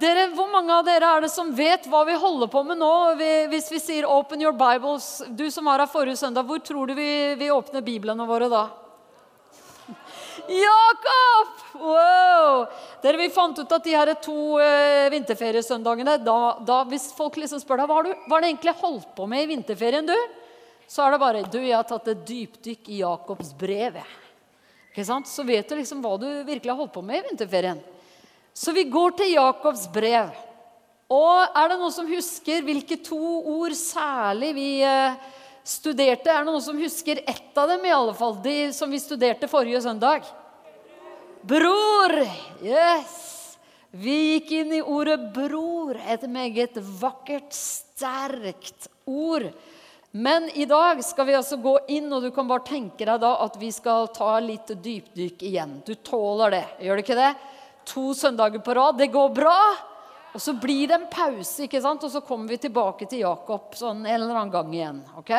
Dere, Hvor mange av dere er det som vet hva vi holder på med nå? hvis vi sier 'Open your Bibles', Du som var her forrige søndag, hvor tror du vi, vi åpner biblene våre da? Jakob! Wow! Dere, Vi fant ut at de her to eh, vinterferiesøndagene da, da, Hvis folk liksom spør deg hva har du hva har du egentlig holdt på med i vinterferien, du? Så er det bare du, jeg har tatt et dypdykk i Jakobs brev. Sant? Så vet du liksom hva du virkelig har holdt på med i vinterferien. Så vi går til Jakobs brev. Og er det noen som husker hvilke to ord særlig vi eh, studerte? Er det noen som husker ett av dem, i alle fall? De som vi studerte forrige søndag? Bror! Yes! Vi gikk inn i ordet bror, et meget vakkert, sterkt ord. Men i dag skal vi altså gå inn, og du kan bare tenke deg da at vi skal ta litt dypdykk igjen. Du tåler det, gjør du ikke det? To søndager på rad. Det går bra. Og så blir det en pause, ikke sant? og så kommer vi tilbake til Jakob sånn en eller annen gang igjen. ok?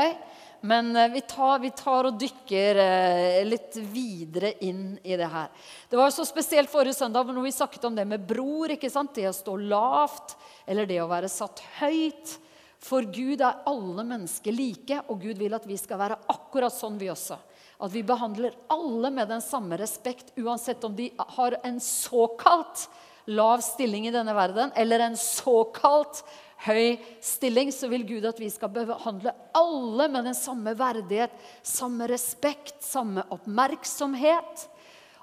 Men eh, vi tar, vi tar og dykker eh, litt videre inn i det her. Det var så spesielt forrige søndag når vi snakket om det med bror. ikke sant? Det å stå lavt, eller det å være satt høyt. For Gud er alle mennesker like, og Gud vil at vi skal være akkurat sånn, vi også. At vi behandler alle med den samme respekt, uansett om de har en såkalt lav stilling i denne verden eller en såkalt høy stilling, så vil Gud at vi skal behandle alle med den samme verdighet, samme respekt, samme oppmerksomhet.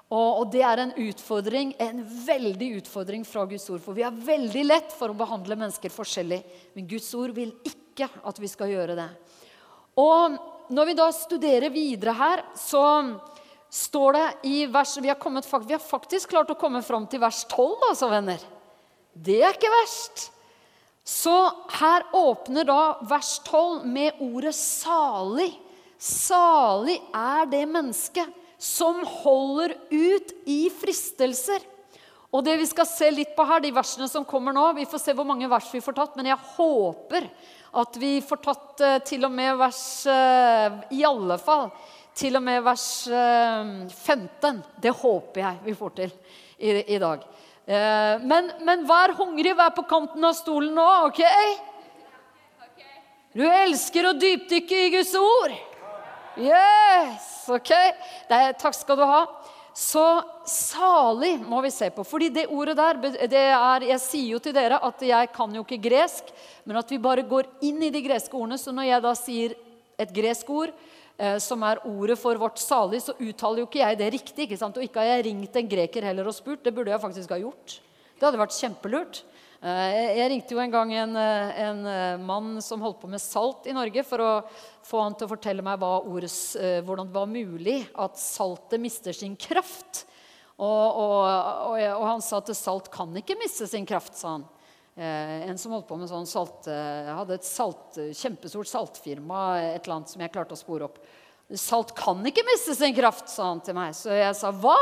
Og, det er en utfordring, en veldig utfordring fra Guds ord. For vi har veldig lett for å behandle mennesker forskjellig. Men Guds ord vil ikke at vi skal gjøre det. Og når vi da studerer videre her, så står det i vers Vi har, kommet, vi har faktisk klart å komme fram til vers 12, altså, venner. Det er ikke verst. Så her åpner da vers 12 med ordet 'salig'. Salig er det mennesket som holder ut i fristelser. Og det vi skal se litt på her, de versene som kommer nå Vi får se hvor mange vers vi får tatt, men jeg håper at vi får tatt uh, til og med vers uh, I alle fall til og med vers uh, eh, 15. Det håper jeg vi får til i, i dag. Men, men, vær hungrig, vær på kanten av stolen nå, OK? Du elsker å dypdykke i Guds ord. Yes! OK? Er, takk skal du ha. Så salig må vi se på. fordi det ordet der det er, Jeg sier jo til dere at jeg kan jo ikke gresk, men at vi bare går inn i de greske ordene. Så når jeg da sier et gresk ord, eh, som er ordet for vårt salig, så uttaler jo ikke jeg det riktig. ikke sant? Og ikke har jeg ringt en greker heller og spurt. Det burde jeg faktisk ha gjort. Det hadde vært kjempelurt. Eh, jeg ringte jo en gang en, eh, en, eh, mann som holdt på med salt i Norge, for å få han til å fortelle meg ordet, hvordan det var mulig at saltet mister sin kraft. Og, og, og, og, han sa at salt kan ikke miste sin kraft, sa han. en som holdt på med sånn salt, hadde et salt, kjempestort saltfirma et eller annet som jeg klarte å spore opp. Salt kan ikke miste sin kraft, sa han til meg. Så jeg sa hva?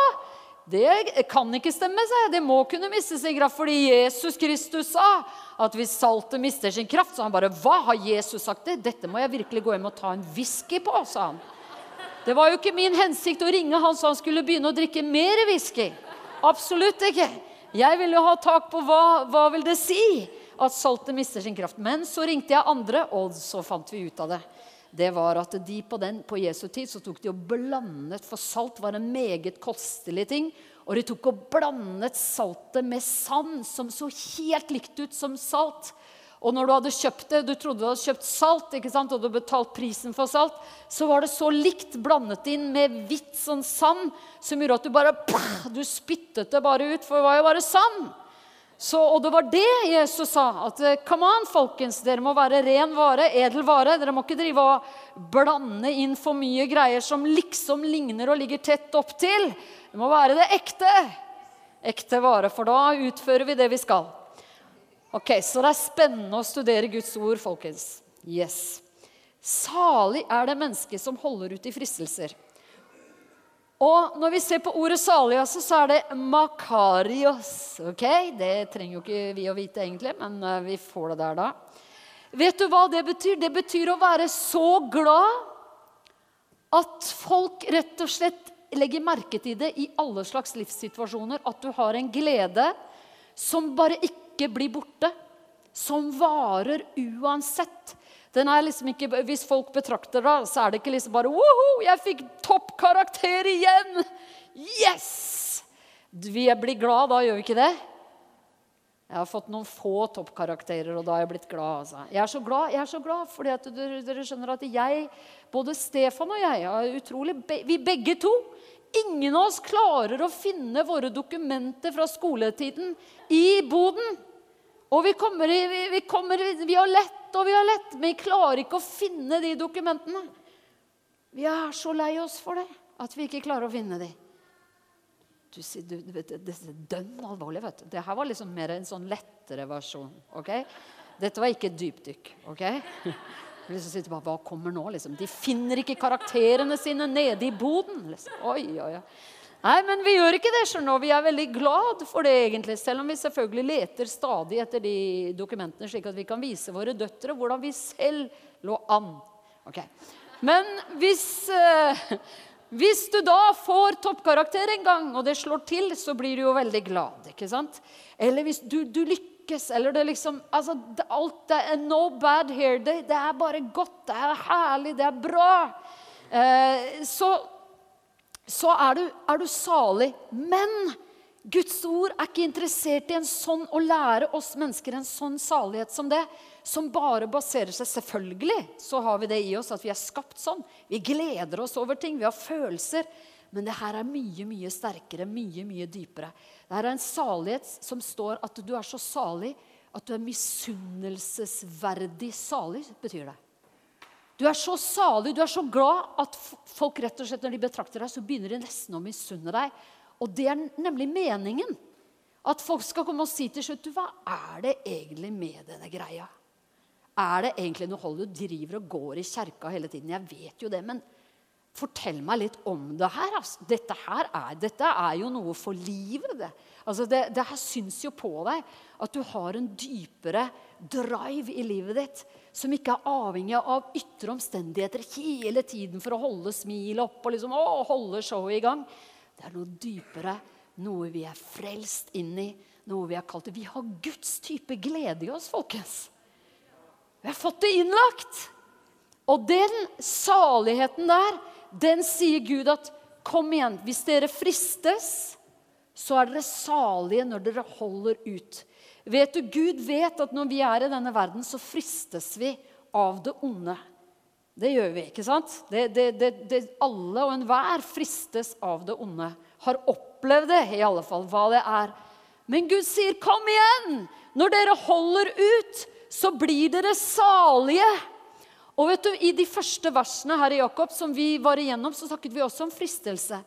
Det kan ikke stemme, sa jeg. Det må kunne miste sin kraft. Fordi Jesus Kristus sa at hvis saltet mister sin kraft, så han bare Hva har Jesus sagt det? Dette må jeg virkelig gå hjem og ta en whisky på, sa han. Det var jo ikke min hensikt å ringe han så han skulle begynne å drikke mer whisky. Absolutt ikke. Jeg ville ha tak på hva, hva vil det si at saltet mister sin kraft. Men så ringte jeg andre, og så fant vi ut av det det var at de på, den, på Jesu tid så tok de og blandet For salt var en meget kostelig ting. Og de tok og blandet saltet med sand, som så helt likt ut som salt. Og når du hadde kjøpt det, du trodde du hadde kjøpt salt, ikke sant, og du betalt prisen for salt, så var det så likt blandet inn med hvitt sånn sand som gjorde at du bare Du spyttet det bare ut, for det var jo bare sand. Så, og det var det Jesus sa. at eh, Come on, folkens, dere må være ren vare, edel vare. Dere må ikke drive og blande inn for mye greier som liksom ligner og ligger tett opp til. Det må være det ekte. Ekte vare, for da utfører vi det vi skal. Ok, Så det er spennende å studere Guds ord, folkens. Yes. Salig er det mennesket som holder ut i fristelser. Og når vi ser på ordet salig, så er det makarios. ok? Det trenger jo ikke vi å vite egentlig, men eh, vi får det der da. Vet du hva det betyr? Det betyr å være så glad at folk rett og slett legger merke til det i alle slags livssituasjoner. At du har en glede som bare ikke blir borte. Som varer uansett. Den er liksom ikke, Hvis folk betrakter det, så er det ikke liksom bare Woho, jeg fikk toppkarakter igjen! Yes! Vi blir glad da, gjør vi ikke det? Jeg har fått noen få toppkarakterer, og da har jeg blitt glad. Altså. Jeg er så glad, jeg er så glad fordi at dere, dere, skjønner at jeg, både Stefan og jeg, er utrolig, vi begge to Ingen av oss klarer å finne våre dokumenter fra skoletiden i boden. Og vi, kommer, vi, vi, kommer, vi har lett og vi har lett, men vi klarer ikke å finne de dokumentene. Vi er så lei oss for det at vi ikke klarer å finne de. Du, du, du vet, det er dønn alvorlig. vet du. Det her var liksom mer en sånn lettere versjon. ok? Dette var ikke dypdykk. ok? Liksom sitter bare, Hva kommer nå? liksom? De finner ikke karakterene sine nede i boden. liksom. Oi, oi, oi. Nei, men vi gjør ikke det. skjønner Vi er veldig glad for det, egentlig, selv om vi selvfølgelig leter stadig etter de dokumentene, slik at vi kan vise våre døtre hvordan vi selv lå an. Ok. Men hvis, uh, hvis du da får toppkarakter en gang, og det slår til, så blir du jo veldig glad. ikke sant? Eller hvis du, du lykkes, eller det liksom altså, det, Alt det er no bad here. Det, det, er bare godt, det er herlig, det er bra. Eh, så, så er, du, er du salig. Men Guds ord er ikke interessert i en sånn, å lære oss mennesker en sånn salighet som det som bare baserer seg Selvfølgelig så har vi det i oss at vi er skapt sånn. Vi gleder oss over ting. Vi har følelser. Men det her er mye mye sterkere, mye mye dypere. Det her er en salighet som står at du er så salig at du er misunnelsesverdig salig, betyr det. Du er så salig, du er så glad at folk rett og slett når de betrakter deg, så begynner de nesten å misunne deg. Og det er nemlig meningen. At folk skal komme og si til slutt Hva er det egentlig med denne greia? Er det egentlig noe hold du driver og går i kjerka hele tiden? Jeg vet jo det, men fortell meg litt om det her. Altså. Dette, her er, dette er jo noe for livet. Det. Altså, det, det her syns jo på deg at du har en dypere drive i livet ditt som ikke er avhengig av ytre omstendigheter hele tiden for å holde smilet opp og liksom, å, holde showet i gang. Det er noe dypere, noe vi er frelst inn i, noe vi har kalt. Vi har Guds type glede i oss, folkens. Vi har fått det innlagt. Og den saligheten der, den sier Gud at kom igjen, hvis dere fristes, så er dere salige når dere holder ut. Vet du, Gud vet at når vi er i denne verden, så fristes vi av det onde. Det gjør vi, ikke sant? Det, det, det, alle og enhver fristes av det onde. Har opplevd det, i alle fall, hva det er. Men Gud sier, 'Kom igjen! Når dere holder ut, så blir dere salige. Og vet du, I de første versene her i Jakob som vi var igjennom, så snakket vi også om fristelse.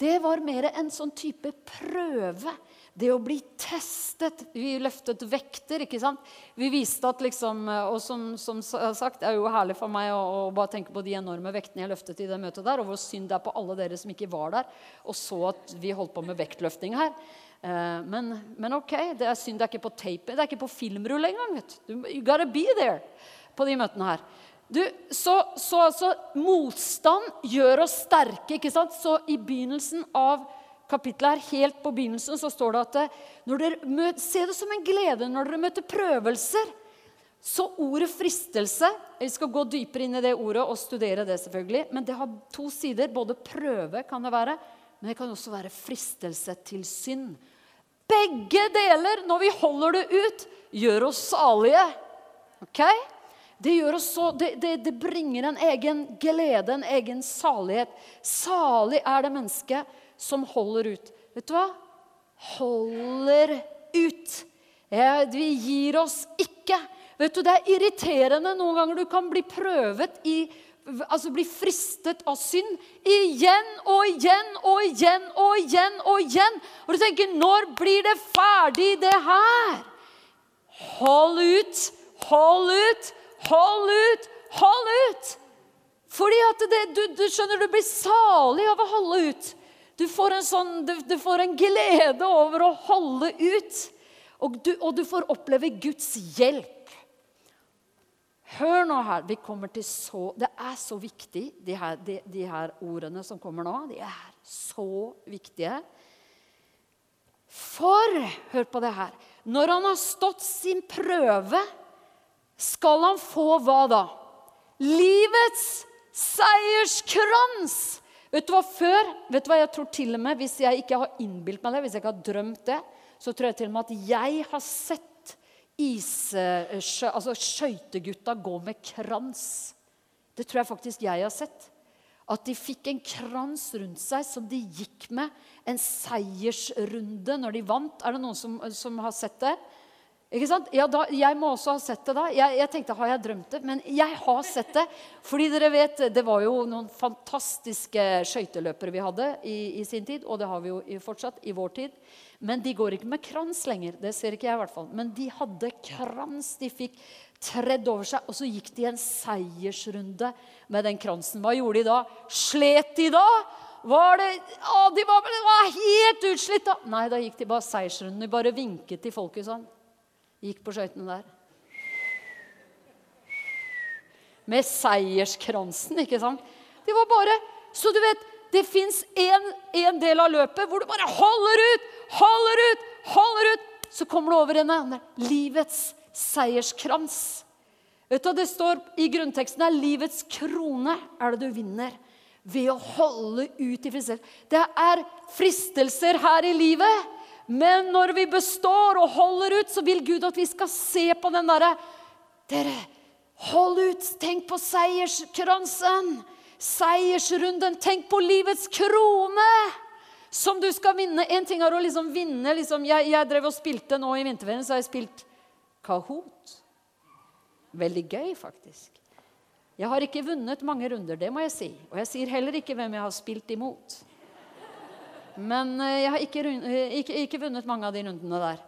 Det var mer en sånn type prøve. Det å bli testet. Vi løftet vekter. ikke sant? Vi viste at liksom, Og som, som sagt, det er jo herlig for meg å, å, bare tenke på de enorme vektene jeg løftet i det møtet der, og hvor synd det er på alle dere som ikke var der og så at vi holdt på med vektløfting her. Eh, men, men, ok, det er synd det er ikke på tape, det er ikke på filmrull engang. vet du. You gotta be there på de møtene her. Du, så, så altså, Motstand gjør oss sterke. ikke sant? Så i begynnelsen av kapittelet her, helt på begynnelsen, så står det at eh, når dere møter, Se det som en glede når dere møter prøvelser. Så ordet fristelse Vi skal gå dypere inn i det ordet og studere det, selvfølgelig. Men det har to sider. Både prøve kan det være, men det kan også være fristelse til synd. Begge deler, når vi holder det ut, gjør oss salige. Ok? Det, så, det, det, det, bringer en egen glede, en egen salighet. Salig er det mennesket som holder ut. Vet du hva? Holder ut. Ja, vi gir oss ikke. Vet du, Det er irriterende noen ganger du kan bli prøvet i altså bli fristet av synd igjen og igjen og igjen og igjen. Og igjen. Og du tenker Når blir det ferdig, det her? Hold ut, hold ut, hold ut, hold ut! Fordi at det, du, du, skjønner, du blir salig av å holde ut. Du får en, sånn, du, du får en glede over å holde ut. Og du, og du får oppleve Guds hjelp. Hør nå her. Vi kommer til så, Det er så viktig, de her, de, de her ordene som kommer nå. De er så viktige. For Hør på det her. Når han har stått sin prøve, skal han få hva da? Livets seierskrans! Vet du hva før? Vet du hva jeg tror til og med, Hvis jeg ikke har innbilt meg det, hvis jeg ikke har drømt det, så tror jeg til og med at jeg har sett is, altså skøytegutta gå med krans. Det tror jeg faktisk jeg har sett. At de fikk en krans rundt seg som de gikk med. En seiersrunde når de vant. Er det noen som, som har sett det? Ikke sant? Ja, da, Jeg må også ha sett det da. Jeg, jeg, tenkte har jeg drømt det? Men jeg har sett det. Fordi dere vet, det var jo noen fantastiske skøyteløpere vi hadde i, i, sin tid. Og det har vi jo fortsatt i vår tid. Men de går ikke med krans lenger. Det ser ikke jeg i hvert fall. Men de hadde krans. De fikk tredd over seg, og så gikk de en seiersrunde med den kransen. Hva gjorde de da? Slet de da? Var det, å, de var, de var helt utslitt da. Nei, da gikk de bare seiersrunden. De bare vinket til folket sånn. Gikk på skøytene der. Med seierskransen, ikke sant? Det var bare Så du vet, det fins en, del av løpet hvor du bare holder ut, holder ut, holder ut. Så kommer du over en annen. Livets seierskrans. Vet du, Det står i grunnteksten her livets krone er det du vinner ved å holde ut i fristelser. Det er fristelser her i livet, men når vi består og holder ut, så vil Gud at vi skal se på den derre Dere, hold ut! Tenk på seierskransen! Seiersrunden! Tenk på livets krone! Som du skal vinne. En ting er å liksom vinne liksom, jeg, jeg drev og spilte nå i vinterferien, så har jeg spilt Kahoot. Veldig gøy, faktisk. Jeg har ikke vunnet mange runder, det må jeg si. Og jeg sier heller ikke hvem jeg har spilt imot. Men eh, jeg har ikke, eh, ikke, ikke vunnet mange av de rundene der.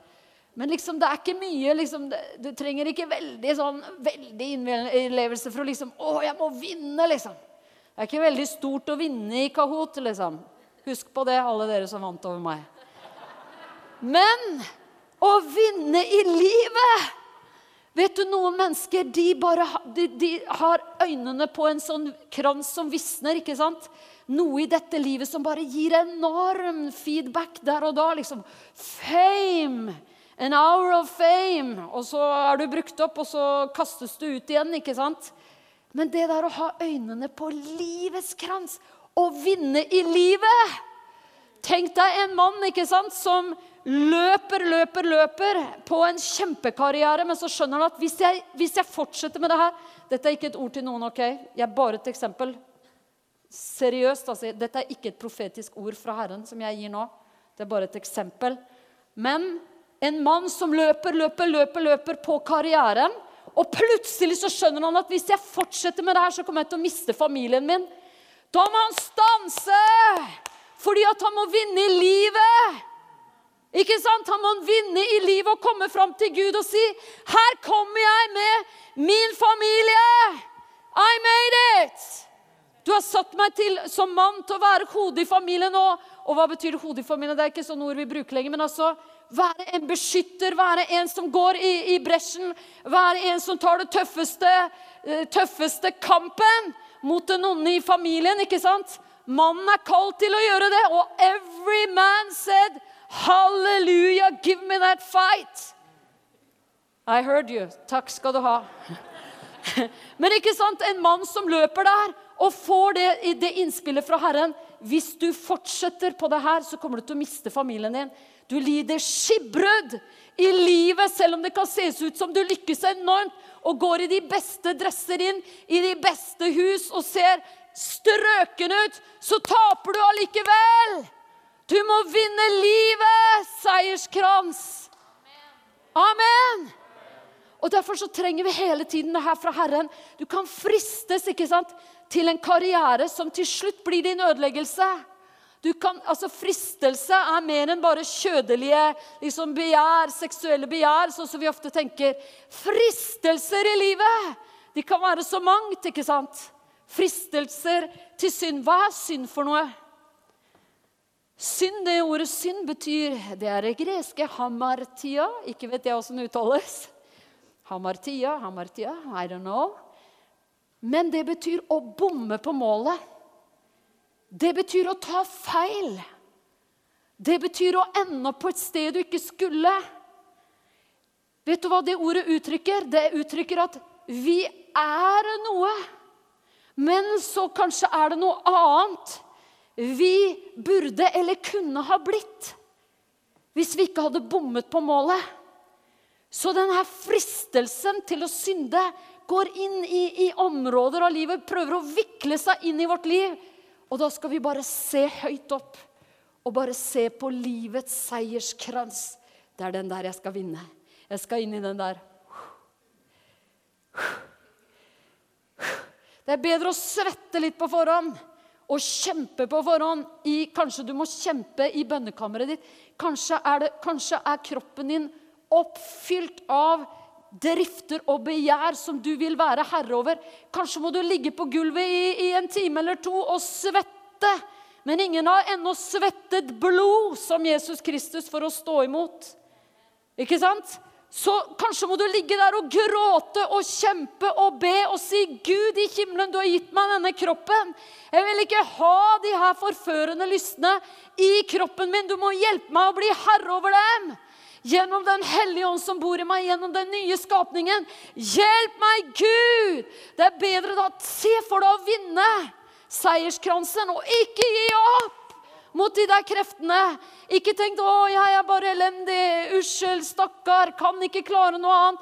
Men liksom, det er ikke mye liksom, Du trenger ikke veldig, sånn, veldig innlevelse for å liksom Å, jeg må vinne, liksom. Det er ikke veldig stort å vinne i Kahoot, liksom. Husk på det, alle dere som vant over meg. Men å vinne i livet. Vet du, Noen mennesker de bare de, de har øynene på en sånn krans som visner. ikke sant? Noe i dette livet som bare gir enorm feedback der og da. liksom. Fame! An hour of fame. Og så er du brukt opp, og så kastes du ut igjen. ikke sant? Men det der å ha øynene på livets krans, og vinne i livet Tenk deg en mann ikke sant, som løper, løper, løper på en kjempekarriere, men så skjønner han at hvis jeg, hvis jeg, fortsetter med det her Dette er ikke et ord til noen, ok? Jeg er bare et eksempel. Seriøst, altså. Dette er ikke et profetisk ord fra Herren som jeg gir nå. Det er bare et eksempel. Men en mann som løper, løper, løper, løper på karrieren, og plutselig så skjønner han at hvis jeg fortsetter med det her, så kommer jeg til å miste familien min. Da må han stanse! Fordi at han må vinne i livet. Ikke sant? Han må vinne i livet og komme fram til Gud og si, 'Her kommer jeg med min familie. I made it.' Du har satt meg til som mann til å være hodet i familien. nå. og hva betyr hodet i familien? Det er ikke sånn ord vi bruker lenger. Men altså være en beskytter, være en som går i, i bresjen. Være en som tar det tøffeste, eh, tøffeste kampen mot den onde i familien. ikke sant? Mannen er kalt til å gjøre det. Og every man said Halleluja, give me that fight! I heard you. Takk skal du ha. Men ikke sant, en mann som løper der og får det, det innspillet fra Herren Hvis du fortsetter på det her, så kommer du til å miste familien din. Du lider skipbrudd i livet, selv om det kan ses ut som du lykkes enormt og går i de beste dresser inn i de beste hus og ser strøken ut, så taper du allikevel. Du må vinne livet! Seierskrans. Amen! Og Derfor så trenger vi hele tiden det her fra Herren. Du kan fristes ikke sant, til en karriere som til slutt blir din ødeleggelse. Kan, altså Fristelse er mer enn bare kjødelige liksom begjær, seksuelle begjær, sånn som vi ofte tenker. Fristelser i livet! De kan være så mangt, ikke sant? Fristelser til synd. Hva er synd for noe? Synd, det ordet synd betyr Det er det greske hamartia. Ikke vet jeg åssen det uttales. Hamartia, hamartia, I don't know. Men det betyr å bomme på målet. Det betyr å ta feil. Det betyr å ende opp på et sted du ikke skulle. Vet du hva det ordet uttrykker? Det uttrykker at vi er noe. Men så kanskje er det noe annet vi burde eller kunne ha blitt hvis vi ikke hadde bommet på målet. Så denne fristelsen til å synde går inn i, i, områder av livet, prøver å vikle seg inn i vårt liv. Og da skal vi bare se høyt opp og bare se på livets seierskrans. Det er den der jeg skal vinne. Jeg skal inn i den der. Det er bedre å svette litt på forhånd og kjempe på forhånd. I, kanskje du må kjempe i bønnekammeret ditt. Kanskje er, det, kanskje er kroppen din oppfylt av drifter og begjær som du vil være herre over. Kanskje må du ligge på gulvet i, i en time eller to og svette. Men ingen har ennå svettet blod som Jesus Kristus for å stå imot. Ikke sant? Så kanskje må du ligge der og gråte og kjempe og be og si, 'Gud i himmelen, du har gitt meg denne kroppen.' 'Jeg vil ikke ha de her forførende lystne i kroppen min.' 'Du må hjelpe meg å bli herre over dem.' Gjennom Den hellige ånd som bor i meg, gjennom den nye skapningen. Hjelp meg, Gud! Det er bedre da se for deg å vinne seierskransen og ikke gi opp mot de der kreftene. Ikke tenk 'Å, jeg er bare elendig. Unnskyld, stakkar. Kan ikke klare noe annet.'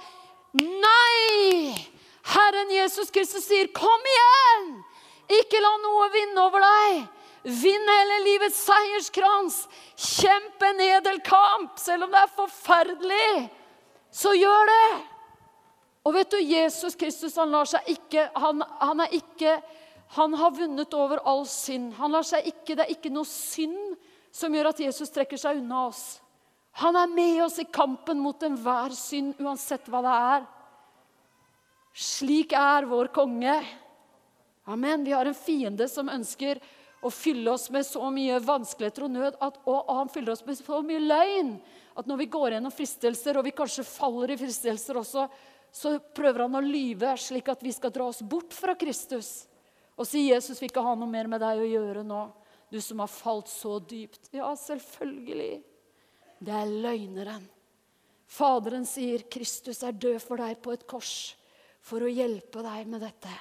Nei! Herren Jesus Kristus sier, 'Kom igjen! Ikke la noe vinne over deg.' Vinn hele livets seierskrans. Kjemp en edel kamp, selv om det er forferdelig. Så gjør det. Og vet du, Jesus Kristus han lar seg ikke Han, han er ikke han har vunnet over all synd. Han lar seg ikke, Det er ikke noe synd som gjør at Jesus trekker seg unna oss. Han er med oss i kampen mot enhver synd, uansett hva det er. Slik er vår konge. Amen. Vi har en fiende som ønsker og fylle oss med så mye vanskeligheter og nød. At, og han fyller oss med så mye løgn at når vi går gjennom fristelser, og vi kanskje faller i fristelser også, så prøver han å lyve slik at vi skal dra oss bort fra Kristus. Og si 'Jesus vil ikke ha noe mer med deg å gjøre nå', du som har falt så dypt. Ja, selvfølgelig. Det er løgneren. Faderen sier 'Kristus er død for deg på et kors' for å hjelpe deg med dette.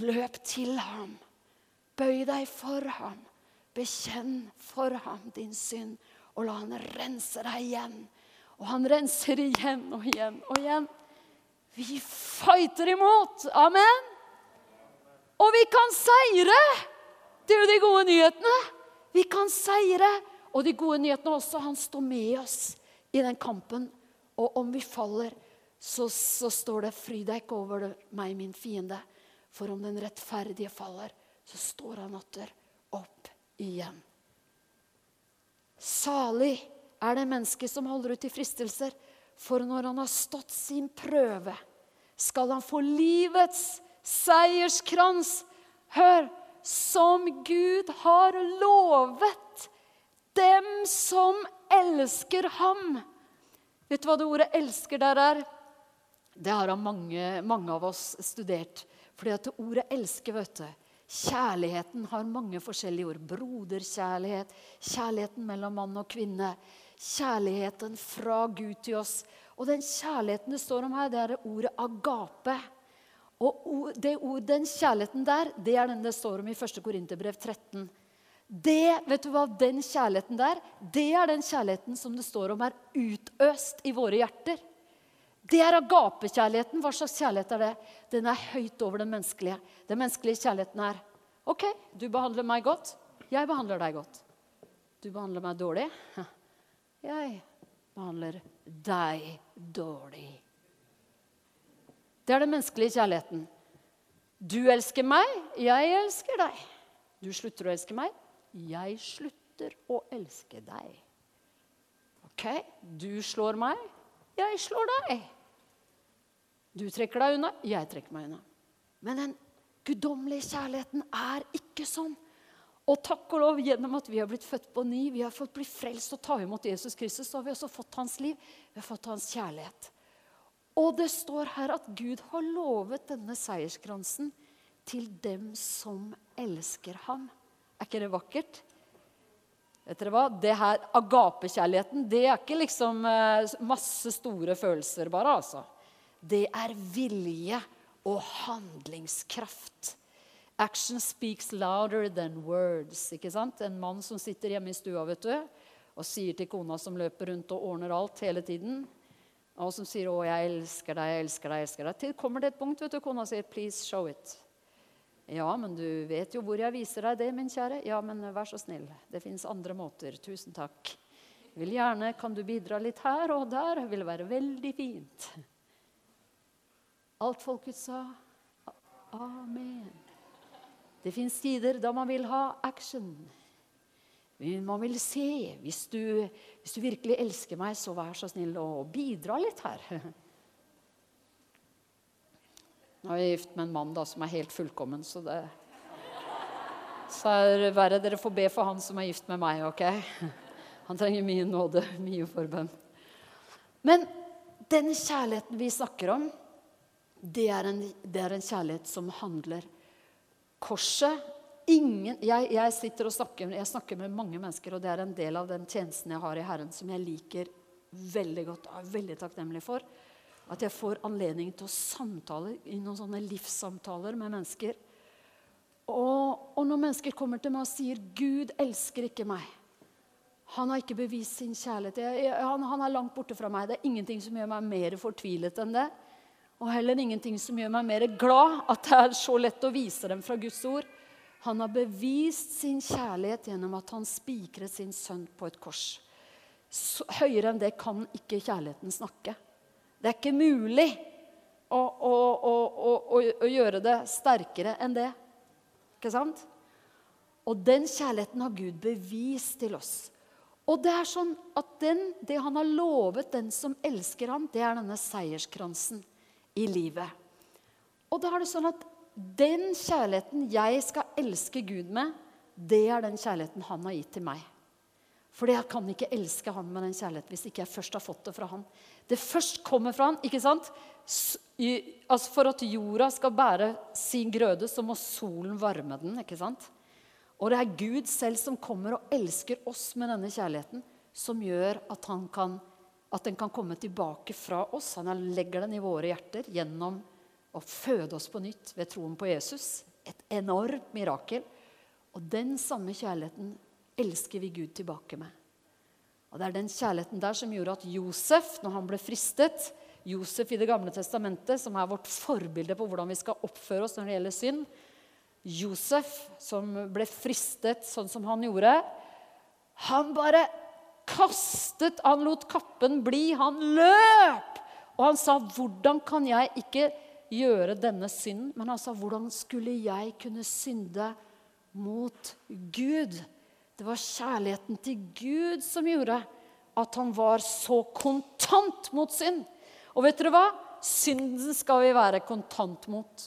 Løp til ham. Bøy deg for ham. Bekjenn for ham din synd, og la han rense deg igjen. Og han renser igjen og igjen og igjen. Vi fighter imot. Amen. Og vi kan seire! Det er jo de gode nyhetene. Vi kan seire. Og de gode nyhetene også. Han står med oss i den kampen. Og om vi faller, så, så står det 'Fry deg ikke over meg, min fiende'. For om den rettferdige faller, så står han atter opp igjen. Salig er det mennesket som holder ut i fristelser, for når han har stått sin prøve, skal han få livets seierskrans. Hør! Som Gud har lovet dem som elsker ham. Vet du hva det ordet 'elsker' der er? Det har mange, mange av oss studert. Fordi at det ordet 'elsker' vet du, Kjærligheten har mange forskjellige ord. Broderkjærlighet, kjærligheten mellom mann og kvinne. Kjærligheten fra Gud til oss. Og den kjærligheten det står om her, det er det ordet agape. Og ord, Den kjærligheten der, det er den det står om i 1. Korinterbrev 13. Det, vet du hva, Den kjærligheten der, det er den kjærligheten som det står om er utøst i våre hjerter. Det er agapekjærligheten. Hva slags kjærlighet er det? Den er høyt over den menneskelige. Den menneskelige kjærligheten er OK, du behandler meg godt. Jeg behandler deg godt. Du behandler meg dårlig. Jeg behandler deg dårlig. Det er den menneskelige kjærligheten. Du elsker meg, jeg elsker deg. Du slutter å elske meg, jeg slutter å elske deg. OK? Du slår meg, jeg slår deg. Du trekker deg unna, jeg trekker meg unna. Men den guddommelige kjærligheten er ikke sånn. Og takk og lov, gjennom at vi har blitt født på ny, vi har fått bli frelst og ta imot Jesus Kristus, så har vi også fått hans liv. Vi har fått hans kjærlighet. Og det står her at Gud har lovet denne seierskransen til dem som elsker ham. Er ikke det vakkert? Vet dere hva? Det her Agapekjærligheten det er ikke liksom eh, masse store følelser, bare. altså. Det er vilje og handlingskraft. Action speaks louder than words. ikke sant? En mann som sitter hjemme i stua vet du, og sier til kona som løper rundt og ordner alt hele tiden, og som sier 'Å, jeg elsker deg, jeg elsker deg', jeg elsker deg. Til kommer det et punkt, vet du, kona sier 'Please show it'. Ja, men du vet jo hvor jeg viser deg det, min kjære. Ja, men vær så snill. Det fins andre måter. Tusen takk. Vil gjerne, Kan du bidra litt her og der? Vil være veldig fint. Alt folket sa. Amen. Det fins tider da man vil ha action. Man vil se. Hvis du, hvis du, virkelig elsker meg, så vær så snill å bidra litt her. Nå er jeg gift med en mann da, som er helt fullkommen, så det så er det verre dere får be for han som er gift med meg. ok? Han trenger mye nåde, mye forbønn. Men den kjærligheten vi snakker om, det er en, det er en kjærlighet som handler korset ingen, jeg, jeg, sitter og snakker, jeg snakker med mange mennesker, og det er en del av den tjenesten jeg har i Herren, som jeg liker veldig godt og er veldig takknemlig for. At jeg får anledning til å samtale i noen sånne livssamtaler med mennesker. Og, og når mennesker kommer til meg og sier 'Gud elsker ikke meg', han har ikke bevist sin kjærlighet. Jeg, jeg, han, han, er langt borte fra meg. Det er ingenting som gjør meg mer fortvilet enn det. Og heller ingenting som gjør meg mer glad at det er så lett å vise dem fra Guds ord. Han har bevist sin kjærlighet gjennom at han spikret sin sønn på et kors. Så, høyere enn det kan ikke kjærligheten snakke. Det er ikke mulig å, å, å, å gjøre det sterkere enn det. Ikke sant? Og den kjærligheten har Gud bevist til oss. Og det er sånn at den, det han har lovet den som elsker ham, det er denne seierskransen i livet. Og da er det sånn at den kjærligheten jeg skal elske Gud med, det er den kjærligheten han har gitt til meg. For jeg kan ikke elske han med den kjærligheten hvis ikke jeg først har fått det fra han. Det først kommer fra han, ikke sant? Altså for at jorda skal bære sin grøde, så må solen varme den. ikke sant? Og det er Gud selv som kommer og elsker oss med denne kjærligheten, som gjør at, kan, at den kan komme tilbake fra oss. Han legger den i våre hjerter gjennom å føde oss på nytt ved troen på Jesus. Et enormt mirakel. Og den samme kjærligheten elsker vi Gud tilbake med. Og Det er den kjærligheten der som gjorde at Josef, når han ble fristet Josef i Det gamle testamentet, som er vårt forbilde på hvordan vi skal oppføre oss når det gjelder synd Josef, som ble fristet sånn som han gjorde, han bare kastet Han lot kappen bli. Han løp! Og han sa, 'Hvordan kan jeg ikke gjøre denne synden. Men han sa, hvordan skulle jeg kunne synde mot Gud? Det var kjærligheten til Gud som gjorde at han var så kontant mot synd. Og vet dere hva? Synden skal vi være kontant mot.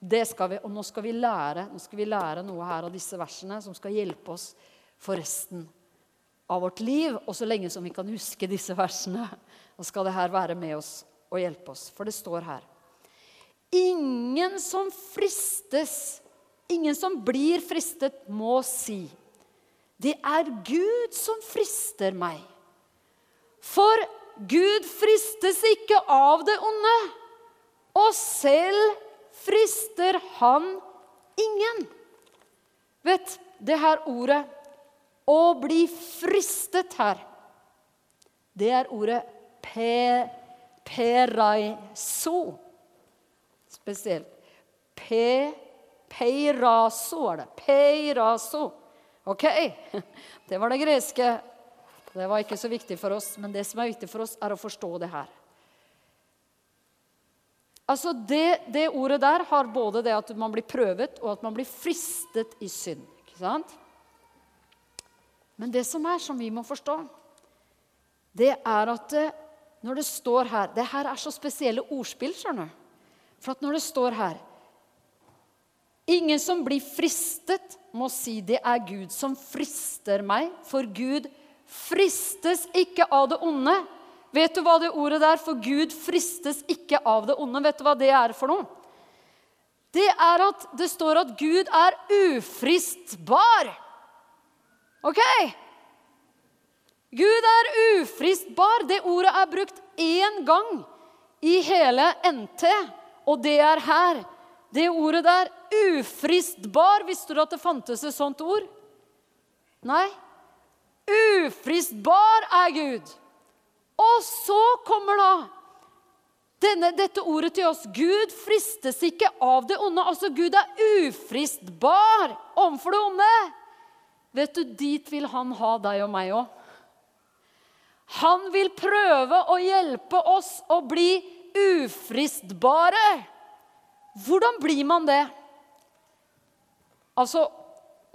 Det skal vi, Og nå skal vi lære nå skal vi lære noe her av disse versene som skal hjelpe oss for resten av vårt liv. Og så lenge som vi kan huske disse versene, så skal det her være med oss og hjelpe oss. For det står her Ingen som fristes, ingen som blir fristet, må si det er Gud som frister meg. For Gud fristes ikke av det onde, og selv frister han ingen. Vet, det her ordet 'å bli fristet' her, det er ordet pe, 'peraiso' spesielt. Pe, peiraso er det. Peiraso. Ok, det var det greske. Det var ikke så viktig for oss, men det som er viktig for oss, er å forstå det her. Altså det, det, ordet der har både det at man blir prøvet, og at man blir fristet i synd. Ikke sant? Men det som er, som vi må forstå, det er at eh, når det står her Det her er så spesielle ordspill, skjønner du. For at når det står her Ingen som blir fristet, må si det er Gud som frister meg, for Gud fristes ikke av det onde. Vet du hva det ordet der for Gud fristes ikke av det onde? Vet du hva det er for noe? Det er at det står at Gud er ufristbar. Ok? Gud er ufristbar. Det ordet er brukt én gang i hele NT, og det er her. Det ordet der, ufristbar, visste du at det fantes et sånt ord? Nei. Ufristbar er Gud. Og så kommer da denne, dette ordet til oss. Gud fristes ikke av det onde. Altså, Gud er ufristbar overfor det onde. Vet du, dit vil han ha deg og meg òg. Han vil prøve å hjelpe oss å bli ufristbare. Hvordan blir man det? Altså,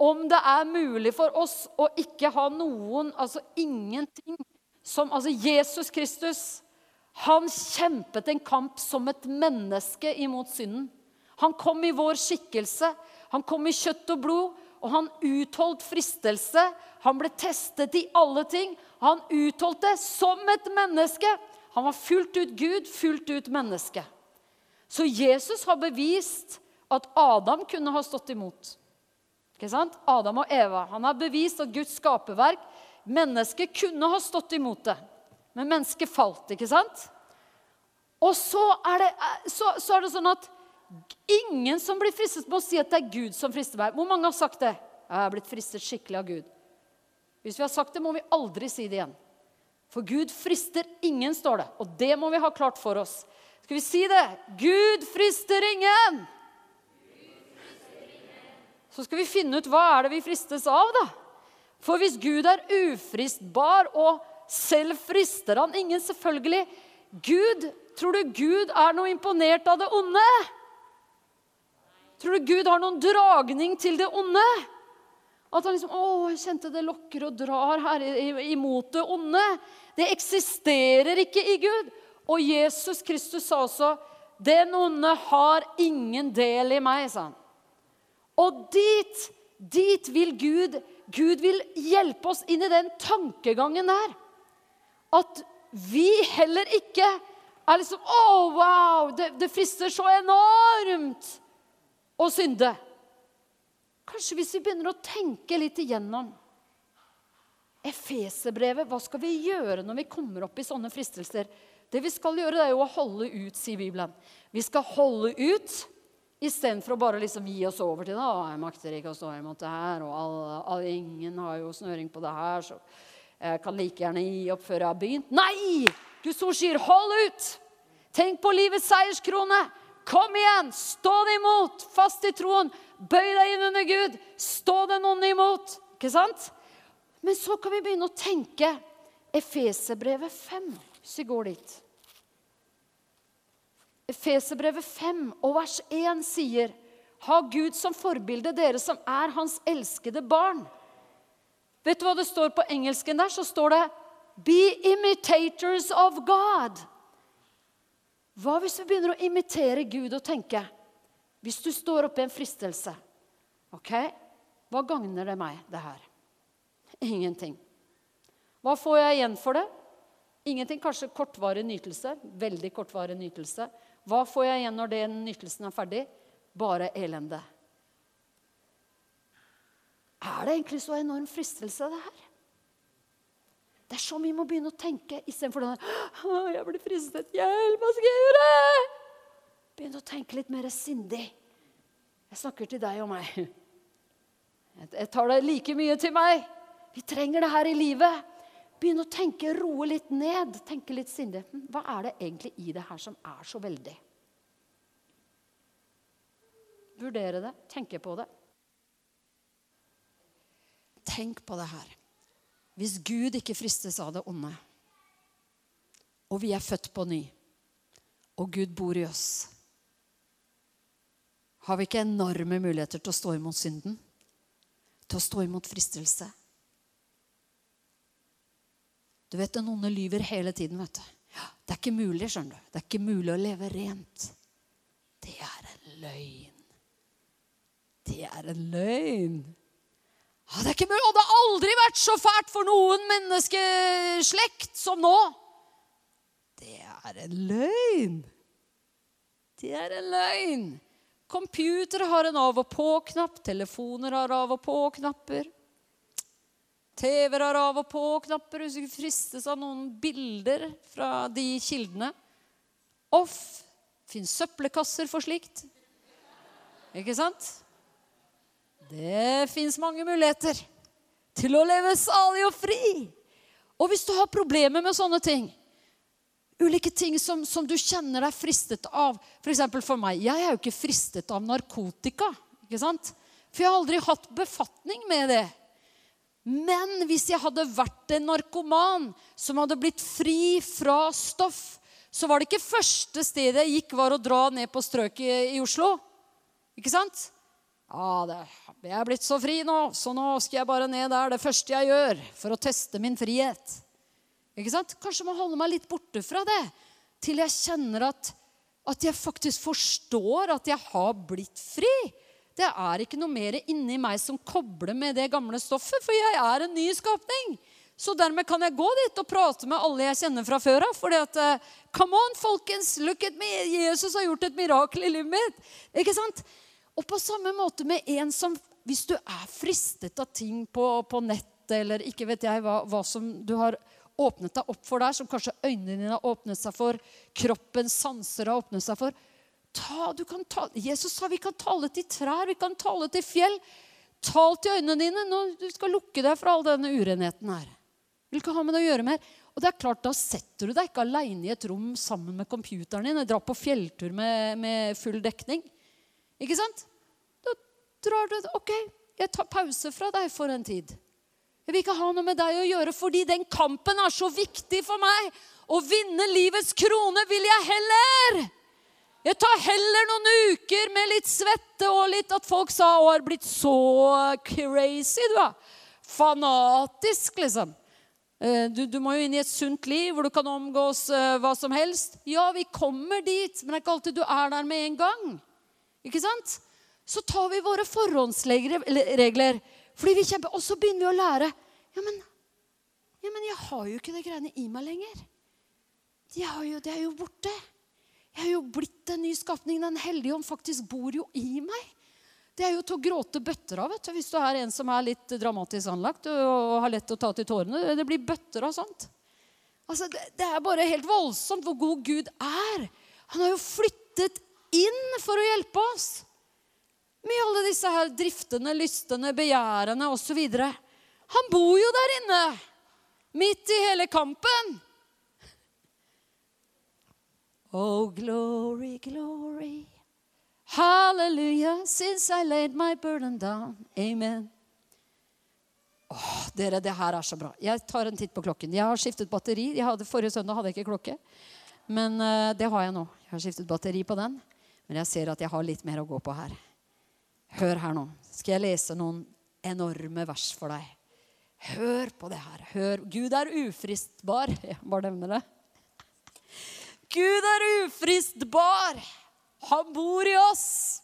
om det er mulig for oss å ikke ha noen, altså ingenting som Altså, Jesus Kristus, han kjempet en kamp som et menneske imot synden. Han kom i vår skikkelse. Han kom i kjøtt og blod og han utholdt fristelse. Han ble testet i alle ting. Han utholdt det som et menneske. Han var fullt ut Gud, fullt ut menneske. Så Jesus har bevist at Adam kunne ha stått imot. Ikke sant? Adam og Eva. Han har bevist at Guds skaperverk, mennesket, kunne ha stått imot det. Men mennesket falt, ikke sant? Og så er det, så, så er det sånn at Ingen som blir fristet, må si at det er Gud som frister meg. Hvor mange har sagt det? Jeg har blitt fristet skikkelig av Gud. Hvis vi har sagt det, må vi aldri si det igjen. For Gud frister ingen, står det. Og det må vi ha klart for oss. Skal vi si det? Gud frister ingen! Så skal vi finne ut hva er det vi fristes av, da. For hvis Gud er ufristbar, og selv frister han ingen, selvfølgelig Gud, Tror du Gud er noe imponert av det onde? Tror du Gud har noen dragning til det onde? At han liksom Å, jeg kjente det lokker og drar her imot det onde. Det eksisterer ikke i Gud. Og Jesus Kristus sa også den onde har ingen del i meg, sa han. Og dit, dit vil Gud Gud vil hjelpe oss inn i den tankegangen der. At vi heller ikke er liksom Å, oh, wow! Det, det frister så enormt å synde. Kanskje hvis vi begynner å tenke litt igjennom Efeserbrevet, hva skal vi gjøre når vi kommer opp i sånne fristelser? Det vi skal gjøre, det er jo å holde ut, sier Bibelen. Vi skal holde ut istedenfor å bare liksom gi oss over til det. jeg makter ikke å stå imot det her', og alle, alle, ingen har jo snøring på det her, så jeg kan like gjerne gi opp før jeg har begynt. Nei! Guds ord sier 'hold ut'. Tenk på livets seierskrone. Kom igjen! Stå det imot! Fast i troen. Bøy deg inn under Gud. Stå den onde imot. Ikke sant? Men så kan vi begynne å tenke Efeserbrevet 5, hvis vi går dit. Efeserbrevet 5 og vers 1 sier Ha Gud som forbilde, dere som er hans elskede barn. Vet du hva det står på engelsken der? Så står det Be imitators of God. Hva hvis vi begynner å imitere Gud og tenke Hvis du står oppe i en fristelse Ok, hva gagner det meg, det her? Ingenting. Hva får jeg igjen for det? Ingenting. Kanskje kortvarig nytelse. Veldig kortvarig nytelse. Hva får jeg igjen når den nytelsen er ferdig? Bare elende. Er det egentlig så enorm fristelse, det her? Det er sånn vi må begynne å tenke istedenfor den Å, jeg blir fristet. Hjelp, hva skal jeg gjøre? Begynn å tenke litt mer sindig. Jeg snakker til deg og meg. Jeg tar det like mye til meg. Vi trenger det her i livet. Begynn å tenke, roe litt ned. Tenke litt sindig. Hm, hva er det egentlig i det her som er så veldig? Vurdere det. Tenke på det. Tenk på det her. Hvis Gud ikke fristes av det onde, og vi er født på ny, og Gud bor i oss, har vi ikke enorme muligheter til å stå imot synden? Til å stå imot fristelse? Du vet, Den onde lyver hele tiden. vet du. Det er ikke mulig, skjønner du. Det er ikke mulig å leve rent. Det er en løgn. Det er en løgn. Ja, det er ikke mulig. Og det har aldri vært så fælt for noen menneskeslekt som nå. Det er en løgn. Det er en løgn. Computere har en av og på-knapp. Telefoner har av og på-knapper. TV-er er av og på-knapper. Hvis du fristes av noen bilder fra de kildene. Off. Fins søppelkasser for slikt. Ikke sant? Det fins mange muligheter til å leve salig og fri. Og hvis du har problemer med sånne ting, ulike ting som, som du kjenner deg fristet av F.eks. For, for meg. Jeg er jo ikke fristet av narkotika. ikke sant? For jeg har aldri hatt befatning med det. Men hvis jeg hadde vært en narkoman som hadde blitt fri fra stoff, så var det ikke første stedet jeg gikk, var å dra ned på strøket i, Oslo. Ikke sant? Ja, det, jeg er blitt så fri nå, så nå skal jeg bare ned der det første jeg gjør for å teste min frihet. Ikke sant? Kanskje må holde meg litt borte fra det til jeg kjenner at, at jeg faktisk forstår at jeg har blitt fri. Det er ikke noe mer inni meg som kobler med det gamle stoffet, for jeg er en ny skapning. Så dermed kan jeg gå dit og prate med alle jeg kjenner fra før av. fordi at, eh, Come on, folkens! Look at me! Jesus har gjort et mirakel i livet mitt. Ikke sant? Og på samme måte med en som Hvis du er fristet av ting på, på nettet, eller ikke vet jeg hva, hva, som du har åpnet deg opp for der, som kanskje øynene dine har åpnet seg for, kroppens sanser har åpnet seg for ta, ta, Jesus sa vi kan tale til trær, vi kan tale til fjell. Tal til øynene dine når du skal lukke deg fra all denne urenheten her. Vil ikke ha med det å gjøre mer. Og det er klart, Da setter du deg ikke aleine i et rom sammen med computeren din og drar på fjelltur med, med full dekning. Ikke sant? Da drar du OK, jeg tar pause fra deg for en tid. Jeg vil ikke ha noe med deg å gjøre, fordi den kampen er så viktig for meg. Å vinne livets krone vil jeg heller. Jeg tar heller noen uker med litt svette og litt at folk sa 'Å, har blitt så crazy', du, da. Fanatisk, liksom. Eh, du, du, må jo inn i et sunt liv hvor du kan omgås uh, hva som helst. Ja, vi kommer dit, men det er ikke alltid du er der med en gang. Ikke sant? Så tar vi våre forhåndsregler, fordi vi kjemper, og så begynner vi å lære. Ja men, ja, men jeg har jo ikke det greiene i meg lenger. De jo, det er jo borte. Jeg er jo blitt en ny skapning. Den hellige ånd faktisk bor jo i meg. Det er jo til å gråte bøtter av vet du, hvis du er en som er litt dramatisk anlagt og har lett å ta til tårene. Det blir bøtter av sånt. Altså, det, det er bare helt voldsomt hvor god Gud er. Han har jo flyttet inn for å hjelpe oss. Med alle disse her driftene, lystene, begjærene osv. Han bor jo der inne. Midt i hele kampen. Oh, glory, glory. Hallelujah, since I laid my burden down. Amen. Åh, dere, det her er så bra. Jeg tar en titt på klokken. Jeg har skiftet batteri. Hadde, forrige søndag hadde jeg ikke klokke. Men uh, det har jeg nå. Jeg har skiftet batteri på den. Men jeg ser at jeg har litt mer å gå på her. Hør her nå. Skal jeg lese noen enorme vers for deg? Hør på det her. Hør. Gud er ufristbar. Jeg bare nevner det. Gud er ufristbar. Han bor i oss.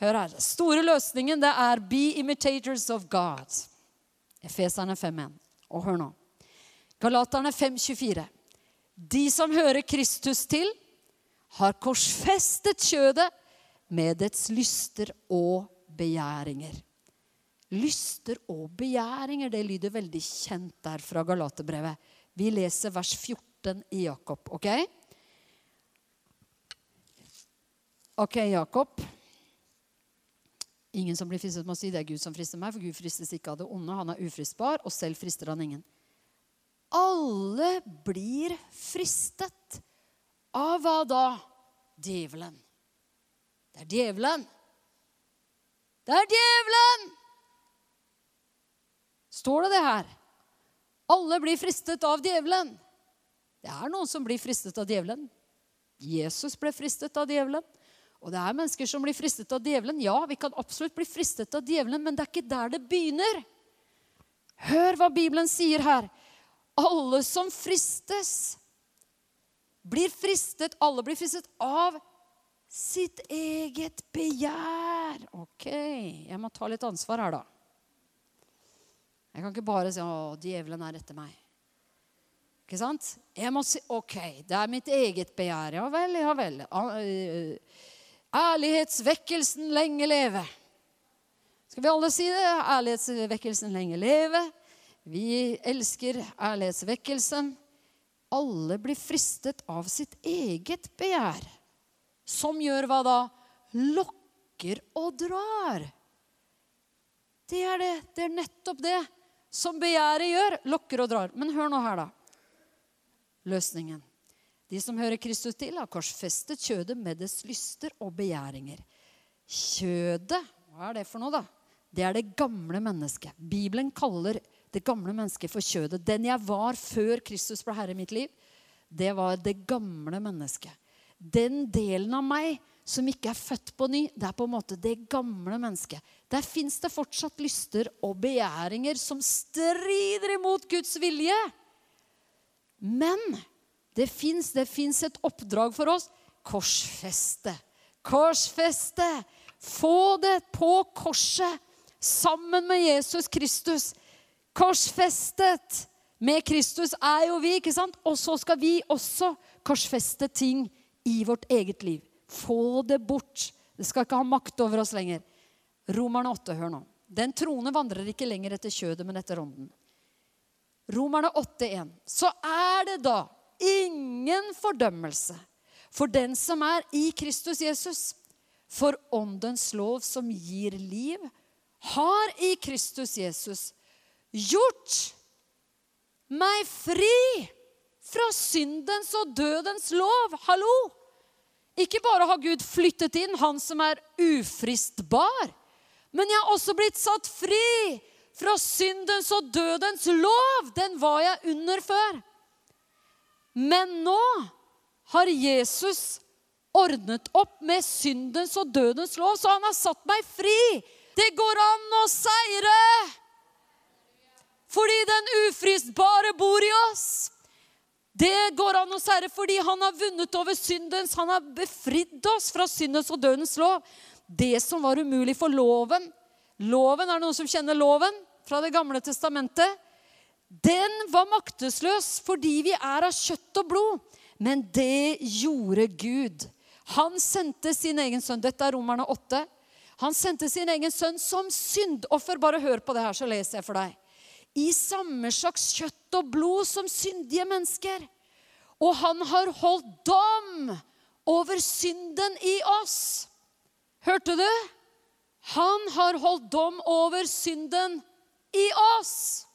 Hør her. Store løsningen det er 'be imitators of God'. Efeserne 5.1. Og hør nå. Galaterne 5.24. De som hører Kristus til, har korsfestet kjødet med dets lyster og begjæringer. Lyster og begjæringer, det lyder veldig kjent der fra Galaterbrevet. Vi leser vers 14 i Jakob, OK? OK, Jakob. Ingen som blir fristet, må si det er Gud som frister meg, for Gud fristes ikke av det onde. Han er ufristbar, og selv frister han ingen. Alle blir fristet av hva da? Djevelen. Det er djevelen. Det er djevelen! Står det det her? Alle blir fristet av djevelen. Det er noen som blir fristet av djevelen. Jesus ble fristet av djevelen. Og det er mennesker som blir fristet av djevelen. Ja, vi kan absolutt bli fristet av djevelen, men det er ikke der det begynner. Hør hva Bibelen sier her. Alle som fristes, blir fristet, alle blir fristet av sitt eget begjær. Ok, jeg må ta litt ansvar her, da. Jeg kan ikke bare si 'Å, djevelen er etter meg'. Ikke sant? Jeg må si 'OK, det er mitt eget begjær'. Ja vel, ja vel. Ærlighetsvekkelsen lenge leve. Skal vi alle si det? Ærlighetsvekkelsen lenge leve. Vi elsker ærlighetsvekkelsen. Alle blir fristet av sitt eget begjær. Som gjør hva da? Lokker og drar. Det er det. Det er nettopp det som begjæret gjør. Lokker og drar. Men hør nå her, da. Løsningen. De som hører Kristus til, har korsfestet kjødet med dets lyster og begjæringer. Kjødet, hva er det for noe, da? Det er det gamle mennesket. Bibelen kaller det gamle mennesket for kjødet. Den jeg var før Kristus ble herre i mitt liv, det var det gamle mennesket. Den delen av meg som ikke er født på ny, det er på en måte det gamle mennesket. Der fins det fortsatt lyster og begjæringer som strider imot Guds vilje. Men det fins et oppdrag for oss. Korsfeste. Korsfeste. Få det på korset sammen med Jesus Kristus. Korsfestet med Kristus er jo vi, ikke sant? Og så skal vi også korsfeste ting i vårt eget liv. Få det bort. Det skal ikke ha makt over oss lenger. Romerne 8, hør nå. Den troende vandrer ikke lenger etter kjødet, men etter ånden. Romerne 8,1. Så er det da ingen fordømmelse for den som er i Kristus Jesus. For åndens lov som gir liv, har i Kristus Jesus gjort meg fri fra syndens og dødens lov. Hallo! Ikke bare har Gud flyttet inn han som er ufristbar, men jeg har også blitt satt fri fra syndens og dødens lov. Den var jeg under før. Men nå har Jesus ordnet opp med syndens og dødens lov, så han har satt meg fri det går an å seire! Fordi den ufristbare bor i oss. Det går an å seire fordi han har vunnet over syndens. Han har befridd oss fra syndens og dødens lov. Det som var umulig for loven Loven, Er det noen som kjenner loven fra Det gamle testamentet? Den var maktesløs fordi vi er av kjøtt og blod. Men det gjorde Gud. Han sendte sin egen sønn. Dette er Romerne 8. Han sendte sin egen sønn som syndoffer. Bare hør på det her, så leser jeg for deg. I samme slags kjøtt og blod som syndige mennesker. Og han har holdt dom over synden i oss. Hørte du? Han har holdt dom over synden i oss.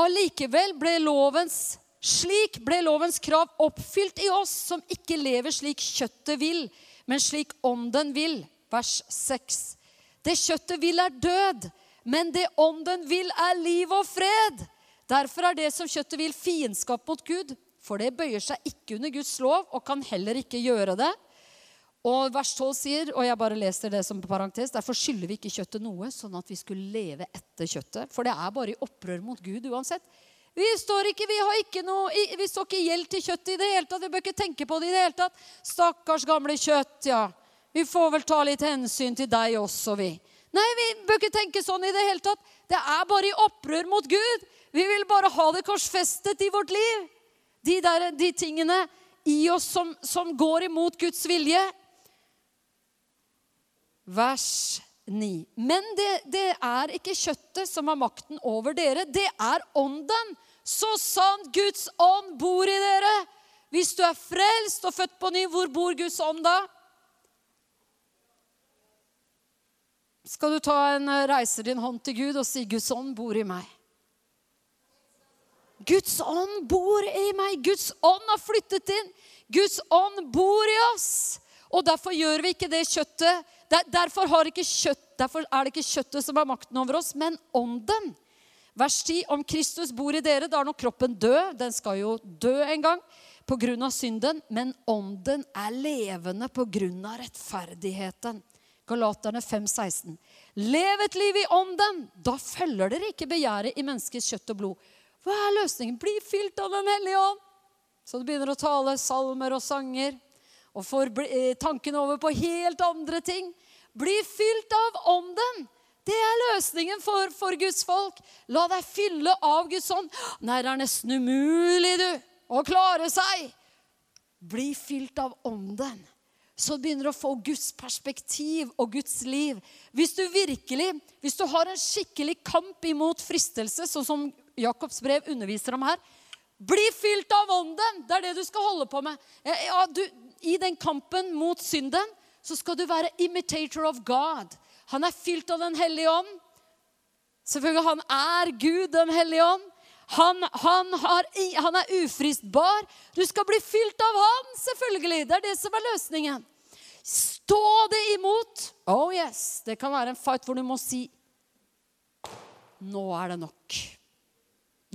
Allikevel ble lovens slik ble lovens krav oppfylt i oss som ikke lever slik kjøttet vil, men slik ånden vil vers 6. Det kjøttet vil, er død, men det ånden vil, er liv og fred. Derfor er det som kjøttet vil, fiendskap mot Gud. For det bøyer seg ikke under Guds lov og kan heller ikke gjøre det. Og vers 12 sier, og jeg bare leser det som parentes, derfor skylder vi ikke kjøttet noe, sånn at vi skulle leve etter kjøttet. For det er bare i opprør mot Gud uansett. Vi står ikke, vi har ikke noe, vi står ikke i gjeld til kjøttet i det hele tatt. Vi bør ikke tenke på det i det hele tatt. Stakkars gamle kjøtt, ja. Vi får vel ta litt hensyn til deg også, vi. Nei, vi bør ikke tenke sånn i det hele tatt. Det er bare i opprør mot Gud. Vi vil bare ha det korsfestet i vårt liv. De, der, de tingene i oss som, som går imot Guds vilje. Vers 9. Men det, det er ikke kjøttet som har makten over dere. Det er ånden. Så sant Guds ånd bor i dere. Hvis du er frelst og født på ny, hvor bor Guds ånd da? skal du ta en eh, reiser din hånd til Gud og si 'Guds ånd bor i meg'. Guds ånd bor i meg. Guds ånd har flyttet inn. Guds ånd bor i oss. Og derfor gjør vi ikke det kjøttet. Derfor, kjøtt, derfor er det ikke kjøttet som har makten over oss, men ånden. Vers 10. Om Kristus bor i dere, da er nå kroppen død. Den skal jo dø en gang pga. synden. Men ånden er levende pga. rettferdigheten. Galaterne 5,16. Lev et liv i ånden. Da følger dere ikke begjæret i menneskets kjøtt og blod. Hva er løsningen? Bli fylt av Den hellige ånd. Så du begynner å tale salmer og sanger og får tankene over på helt andre ting. Bli fylt av ånden. Det er løsningen for, for Guds folk. La deg fylle av Guds ånd. Nei, det er nesten umulig, du, å klare seg. Bli fylt av ånden så begynner du å få Guds perspektiv og Guds liv. Hvis du virkelig, hvis du har en skikkelig kamp imot fristelse, sånn som Jakobs brev underviser om her, bli fylt av ånden! Det er det du skal holde på med. Ja, du, I den kampen mot synden så skal du være imitator of God. Han er fylt av Den hellige ånd. Selvfølgelig, han er Gud, Den hellige ånd. Han, han, har, han, er ufristbar. Du skal bli fylt av han, selvfølgelig. Det er det som er løsningen. Stå det imot. Oh yes. Det kan være en fight hvor du må si Nå er det nok.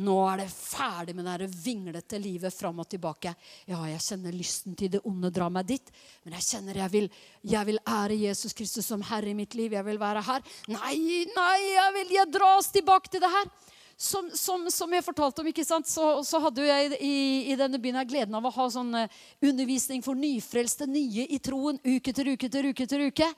Nå er det ferdig med det vinglete livet fram og tilbake. Ja, jeg kjenner lysten til det onde drar meg dit, men jeg kjenner jeg vil, jeg vil ære Jesus Kristus som Herre i mitt liv. Jeg vil være her. Nei, nei, jeg vil jeg dras tilbake til det her som, som, som, jeg fortalte om, ikke sant, så, så hadde jeg i, i, denne byen gleden av å ha sånn eh, undervisning for nyfrelste, nye i troen, uke til uke til uke til uke.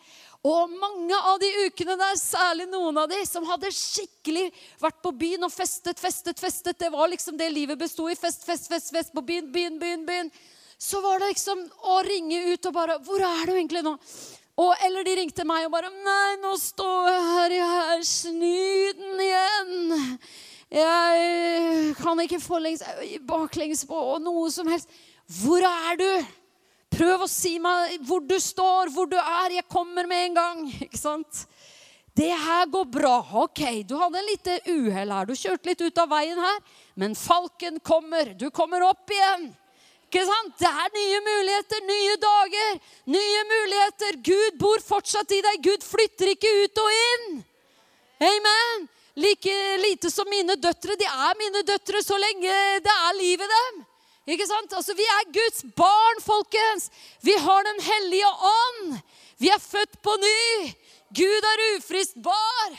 Og mange av de ukene der, særlig noen av de som hadde skikkelig vært på byen og festet, festet, festet Det var liksom det livet besto i. Fest, fest, fest, fest på byen, byen, byen, byen. Så var det liksom å ringe ut og bare Hvor er du egentlig nå? Og, eller de ringte meg og bare Nei, nå står jeg her i hersnyden igjen. Jeg kan ikke få baklengs på noe som helst. Hvor er du? Prøv å si meg hvor du står, hvor du er. Jeg kommer med en gang. Ikke sant? Det her går bra. Ok, du hadde en lite uhell her. Du kjørte litt ut av veien her. Men falken kommer. Du kommer opp igjen. Ikke sant? Det er nye muligheter, nye dager, nye muligheter. Gud bor fortsatt i deg. Gud flytter ikke ut og inn. Amen. Like lite som mine døtre. De er mine døtre så lenge det er liv i dem. Ikke sant? Altså, Vi er Guds barn, folkens. Vi har Den hellige ånd. Vi er født på ny. Gud er ufristbar.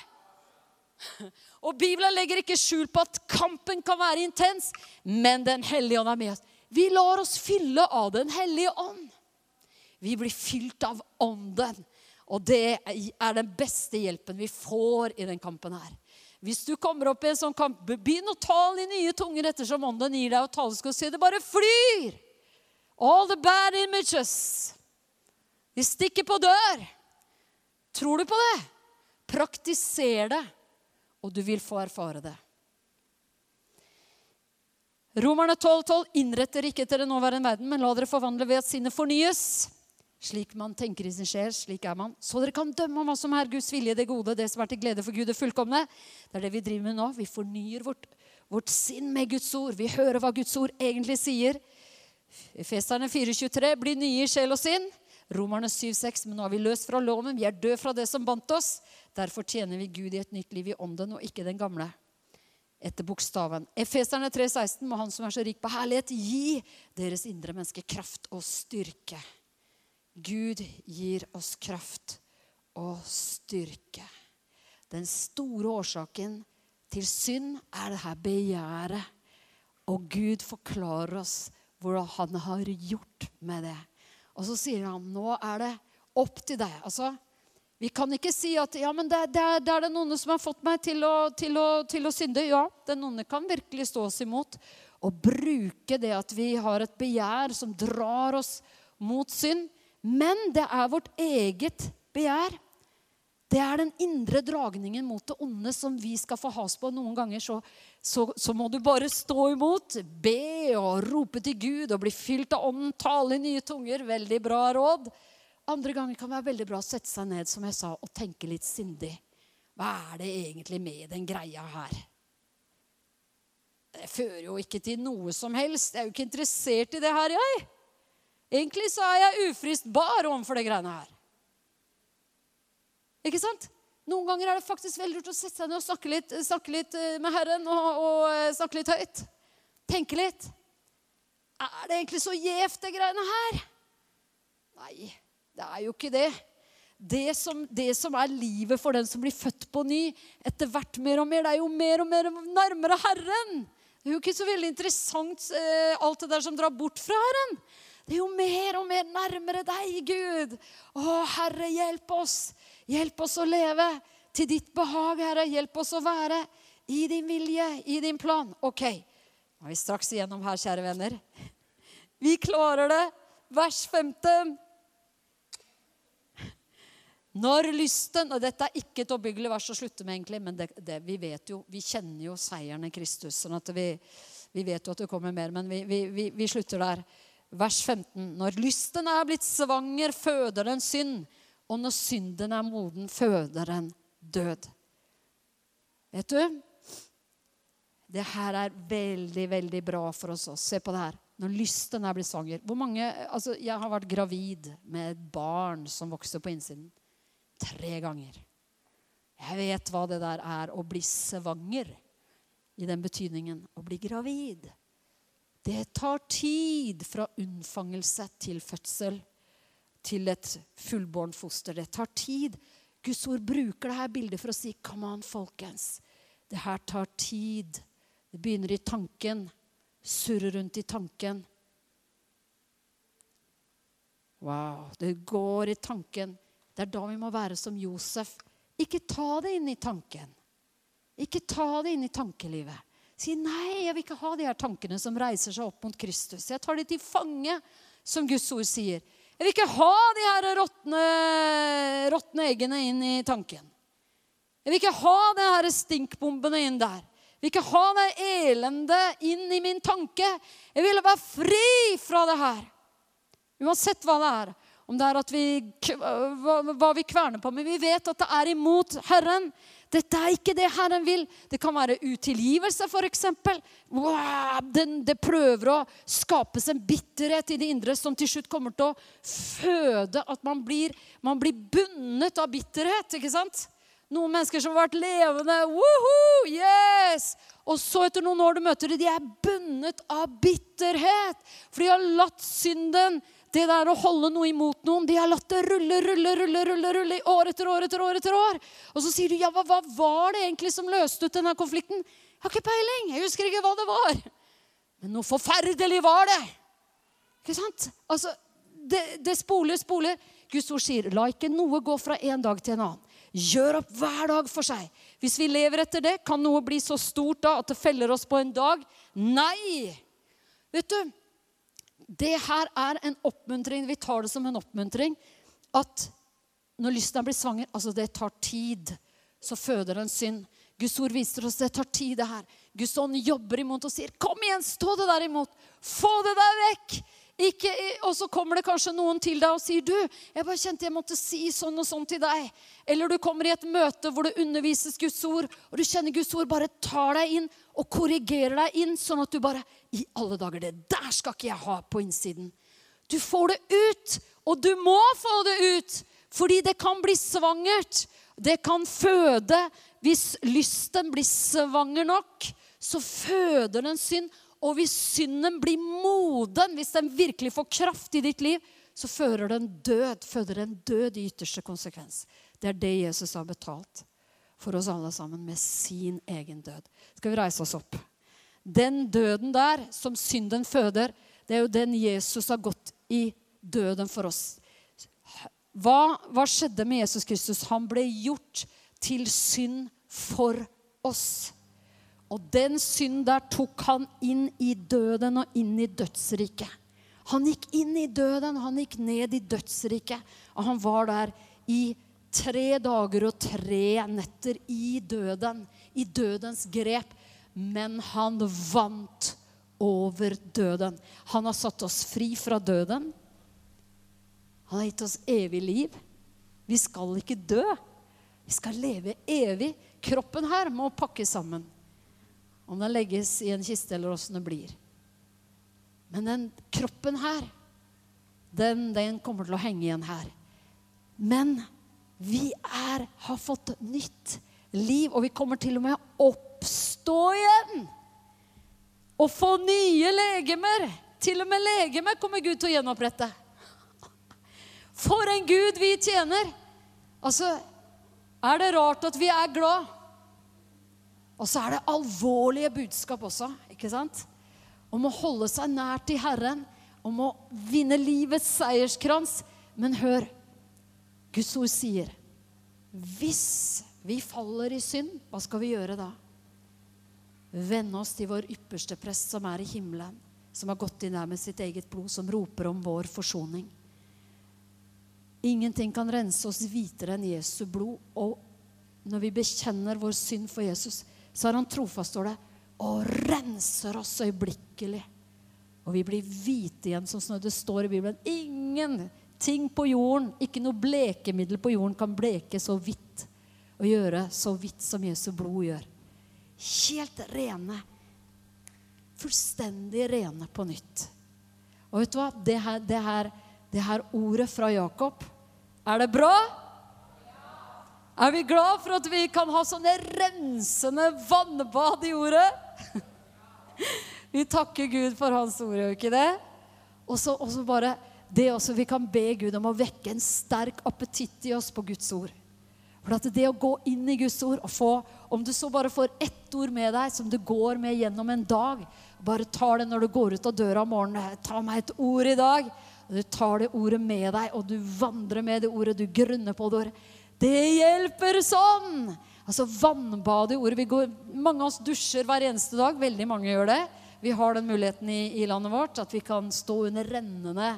Og Bibelen legger ikke skjul på at kampen kan være intens, men Den hellige ånd er med oss. Vi lar oss fylle av Den hellige ånd. Vi blir fylt av ånden. Og det er den beste hjelpen vi får i den kampen her. Hvis du kommer opp i en sånn kamp, begynn å tale i nye tunger ettersom ånden gir deg å tale. Skal si det bare flyr. All the bad images. De stikker på dør. Tror du på det? Praktiser det, og du vil få erfare det. Romerne 12,12.: 12, Innretter ikke etter den nåværende verden, men la dere forvandle ved at sinnet fornyes. Slik man tenker i sin sjel, slik er man. Så dere kan dømme om hva som er Guds vilje, det gode, det som er til glede for Gud, det fullkomne. Det er det vi driver med nå. Vi fornyer vårt, vårt sinn med Guds ord. Vi hører hva Guds ord egentlig sier. Efeserne 4,23.: Bli nye i sjel og sinn. Romerne 7,6.: Men nå er vi løst fra loven. Vi er døde fra det som bandt oss. Derfor tjener vi Gud i et nytt liv i ånden og ikke den gamle. Etter bokstaven. Efeserne 3,16.: Må Han som er så rik på herlighet, gi deres indre menneske kraft og styrke. Gud gir oss kraft og styrke. Den store årsaken til synd er det her begjæret. Og Gud forklarer oss hvordan han har gjort med det. Og så sier han nå er det opp til deg. Altså, vi kan ikke si at ja, men det, det, det er det noen som har fått meg til å, til å, til å synde. Ja, den onde kan virkelig stå oss imot. Og bruke det at vi har et begjær som drar oss mot synd, men det er vårt eget begjær. Det er den indre dragningen mot det onde som vi skal få has på. Noen ganger så, så, så, må du bare stå imot, be og rope til Gud og bli fylt av ånden, tale i nye tunger. Veldig bra råd. Andre ganger kan det være veldig bra å sette seg ned som jeg sa, og tenke litt sindig. Hva er det egentlig med den greia her? Det fører jo ikke til noe som helst. Jeg er jo ikke interessert i det her, jeg. Egentlig så er jeg ufristbar overfor de greiene her. Ikke sant? Noen ganger er det faktisk veldig lurt å sette seg ned og snakke litt, snakke litt eh, med Herren og, og, eh, snakke litt høyt. Tenke litt. Er det egentlig så gjevt, de greiene her? Nei, det er jo ikke det. Det som, det som, er livet for den som blir født på ny, etter hvert mer og mer, det er jo mer og mer nærmere Herren. Det er jo ikke så veldig interessant, eh, alt det der som drar bort fra Herren. Det er jo mer og mer nærmere deg, Gud. Å, Herre, hjelp oss. Hjelp oss å leve til ditt behag, Herre. Hjelp oss å være i din vilje, i din plan. Ok, nå er vi straks igjennom her, kjære venner. Vi klarer det. Vers 15. Når lysten Og dette er ikke et oppbyggelig vers å slutte med, egentlig, men det, det, vi vet jo, vi kjenner jo seieren i Kristus. sånn at vi, vi vet jo at det kommer mer, men vi, vi, vi slutter der. Vers 15. Når lysten er blitt svanger, føder den synd. Og når synden er moden, føder den død. Vet du? Det her er veldig, veldig bra for oss. Se på det her. Når lysten er blitt svanger Hvor mange, altså Jeg har vært gravid med et barn som vokste på innsiden. Tre ganger. Jeg vet hva det der er å bli svanger. I den betydningen å bli gravid. Det tar tid fra unnfangelse til fødsel til et fullbårent foster. Det tar tid. Guds ord bruker dette bildet for å si Come on, folkens. Det her tar tid. Det begynner i tanken Surrer rundt i tanken. Wow. Det går i tanken. Det er da vi må være som Josef. Ikke ta det inn i tanken. Ikke ta det inn i tankelivet. Si nei, jeg vil ikke ha de her tankene som reiser seg opp mot Kristus. Jeg tar de til fange, som Guds ord sier. Jeg vil ikke ha de her råtne eggene inn i tanken. Jeg vil ikke ha de her stinkbombene inn der Jeg vil ikke ha det elendet inn i min tanke. Jeg vil være fri fra det her. Uansett hva det er. Om det er at vi, hva vi kverner på. Men vi vet at det er imot Herren. Dette er ikke det Herren vil. Det kan være utilgivelse, f.eks. Wow, det prøver å skapes en bitterhet i det indre som til slutt kommer til å føde at man blir, man blir bundet av bitterhet. ikke sant? Noen mennesker som har vært levende. Woohoo, yes! Og så etter noen år du møter dem, de er bundet av bitterhet. For de har latt synden, det der å holde noe imot noen, de har latt det rulle, rulle, rulle, rulle, rulle år etter år etter år. etter år. Og så sier du, ja, hva, hva var det egentlig som løste ut denne konflikten? Jeg har ikke peiling. Jeg husker ikke hva det var. Men noe forferdelig var det. Ikke sant? Altså, det, det spoler, spoler. Guds ord sier, la ikke noe gå fra en dag til en annen. Gjør opp hver dag for seg. Hvis vi lever etter det, kan noe bli så stort da at det feller oss på en dag? Nei! Vet du, det her er en oppmuntring. Vi tar det som en oppmuntring. At når lysten blir svanger Altså, det tar tid. Så føder en synd. Guds ord viser oss det tar tid, det her. Guds ånd jobber imot og sier, 'Kom igjen, stå det der imot. Få det der vekk.' Ikke, og så kommer det kanskje noen til deg og sier, 'Du, jeg bare kjente jeg måtte si sånn og sånn til deg.' Eller du kommer i et møte hvor det undervises Guds ord, og du kjenner Guds ord bare tar deg inn og korrigerer deg inn, sånn at du bare 'I alle dager, det der skal ikke jeg ha på innsiden.' Du får det ut, og du må få det ut, fordi det kan bli svangert. Det kan føde. Hvis lysten blir svanger nok, så føder den synd. Og hvis synden blir moden, hvis den virkelig får kraft i ditt liv, så fører den død, føder den død i ytterste konsekvens. Det er det Jesus har betalt for oss alle sammen med sin egen død. Skal vi reise oss opp? Den døden der som synden føder, det er jo den Jesus har gått i døden for oss. Hva, hva skjedde med Jesus Kristus? Han ble gjort til synd for oss. Og den synd der tok han inn i døden og inn i dødsriket. Han gikk inn i døden, han gikk ned i dødsriket. Og han var der i tre dager og tre netter i døden, i dødens grep. Men han vant over døden. Han har satt oss fri fra døden. Han har gitt oss evig liv. Vi skal ikke dø. Vi skal leve evig. Kroppen her må pakkes sammen. Om den legges i en kiste, eller åssen det blir. Men den kroppen her, den, den, kommer til å henge igjen her. Men vi er, har fått nytt liv, og vi kommer til og med å oppstå igjen. Og få nye legemer. Til og med legemer kommer Gud til å gjenopprette. For en Gud vi tjener! Altså, er det rart at vi er glad? Og så er det alvorlige budskap også, ikke sant? Om å holde seg nær til Herren, om å vinne livets seierskrans. Men hør, Guds ord sier hvis vi faller i synd, hva skal vi gjøre da? Vende oss til vår ypperste prest som er i himmelen, som har gått inn der med sitt eget blod, som roper om vår forsoning. Ingenting kan rense oss hvitere enn Jesu blod. Og når vi bekjenner vår synd for Jesus, så er han trofast, står det, og renser oss øyeblikkelig. Og vi blir hvite igjen, sånn snø. det står i Bibelen. Ingenting på jorden, ikke noe blekemiddel på jorden, kan bleke så hvitt og gjøre så hvitt som Jesu blod gjør. Helt rene. Fullstendig rene på nytt. Og vet du hva? Det her, det her, det her ordet fra Jakob Er det bra? Er vi glad for at vi kan ha sånne rensende vannbad i ordet? Vi takker Gud for hans ord, gjør vi ikke det? Og så bare det også, Vi kan be Gud om å vekke en sterk appetitt i oss på Guds ord. For at det å gå inn i Guds ord og få Om du så bare får ett ord med deg som du går med gjennom en dag Bare tar det når du går ut av døra om morgenen. Ta meg et ord i dag. Du tar det ordet med deg, og du vandrer med det ordet. Du grunner på det ordet. Det hjelper sånn! Altså vannbade i ordet. Går, mange av oss dusjer hver eneste dag. Veldig mange gjør det. Vi har den muligheten i, i landet vårt at vi kan stå under rennende,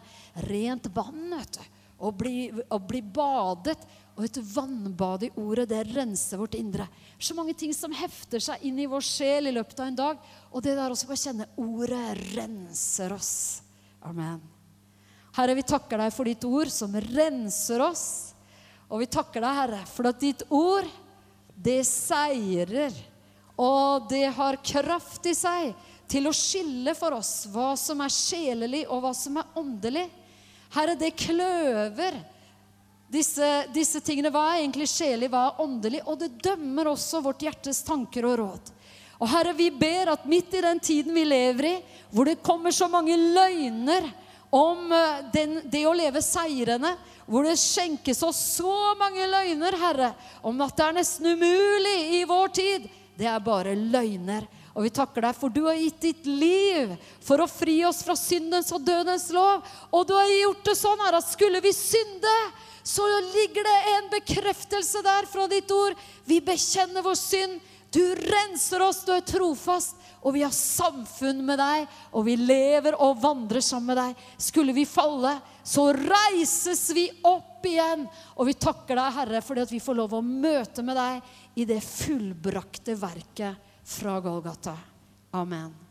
rent vann. vet du og bli, og bli badet. Og et vannbad i ordet, det renser vårt indre. Så mange ting som hefter seg inn i vår sjel i løpet av en dag. Og det der også å kjenne ordet renser oss. Amen. Herre, vi takker deg for ditt ord som renser oss. Og vi takker deg, Herre, for at ditt ord, det seirer. Og det har kraft i seg til å skille for oss hva som er sjelelig, og hva som er åndelig. Herre, det kløver disse, disse tingene. Hva er egentlig sjelelig, hva er åndelig? Og det dømmer også vårt hjertes tanker og råd. Og Herre, vi ber at midt i den tiden vi lever i, hvor det kommer så mange løgner om eh, den, det å leve seirende, hvor det skjenkes oss så mange løgner, Herre, om at det er nesten umulig i vår tid, det er bare løgner. Og vi takker deg for du har gitt ditt liv for å fri oss fra syndens og dødens lov. Og du har gjort det sånn her at skulle vi synde, så ligger det en bekreftelse der fra ditt ord. Vi bekjenner vår synd. Du renser oss, du er trofast, og vi har samfunn med deg, og vi lever og vandrer sammen med deg. Skulle vi falle, så reises vi opp igjen. Og vi takker deg, Herre, fordi at vi får lov å møte med deg i det fullbrakte verket fra Golgata. Amen.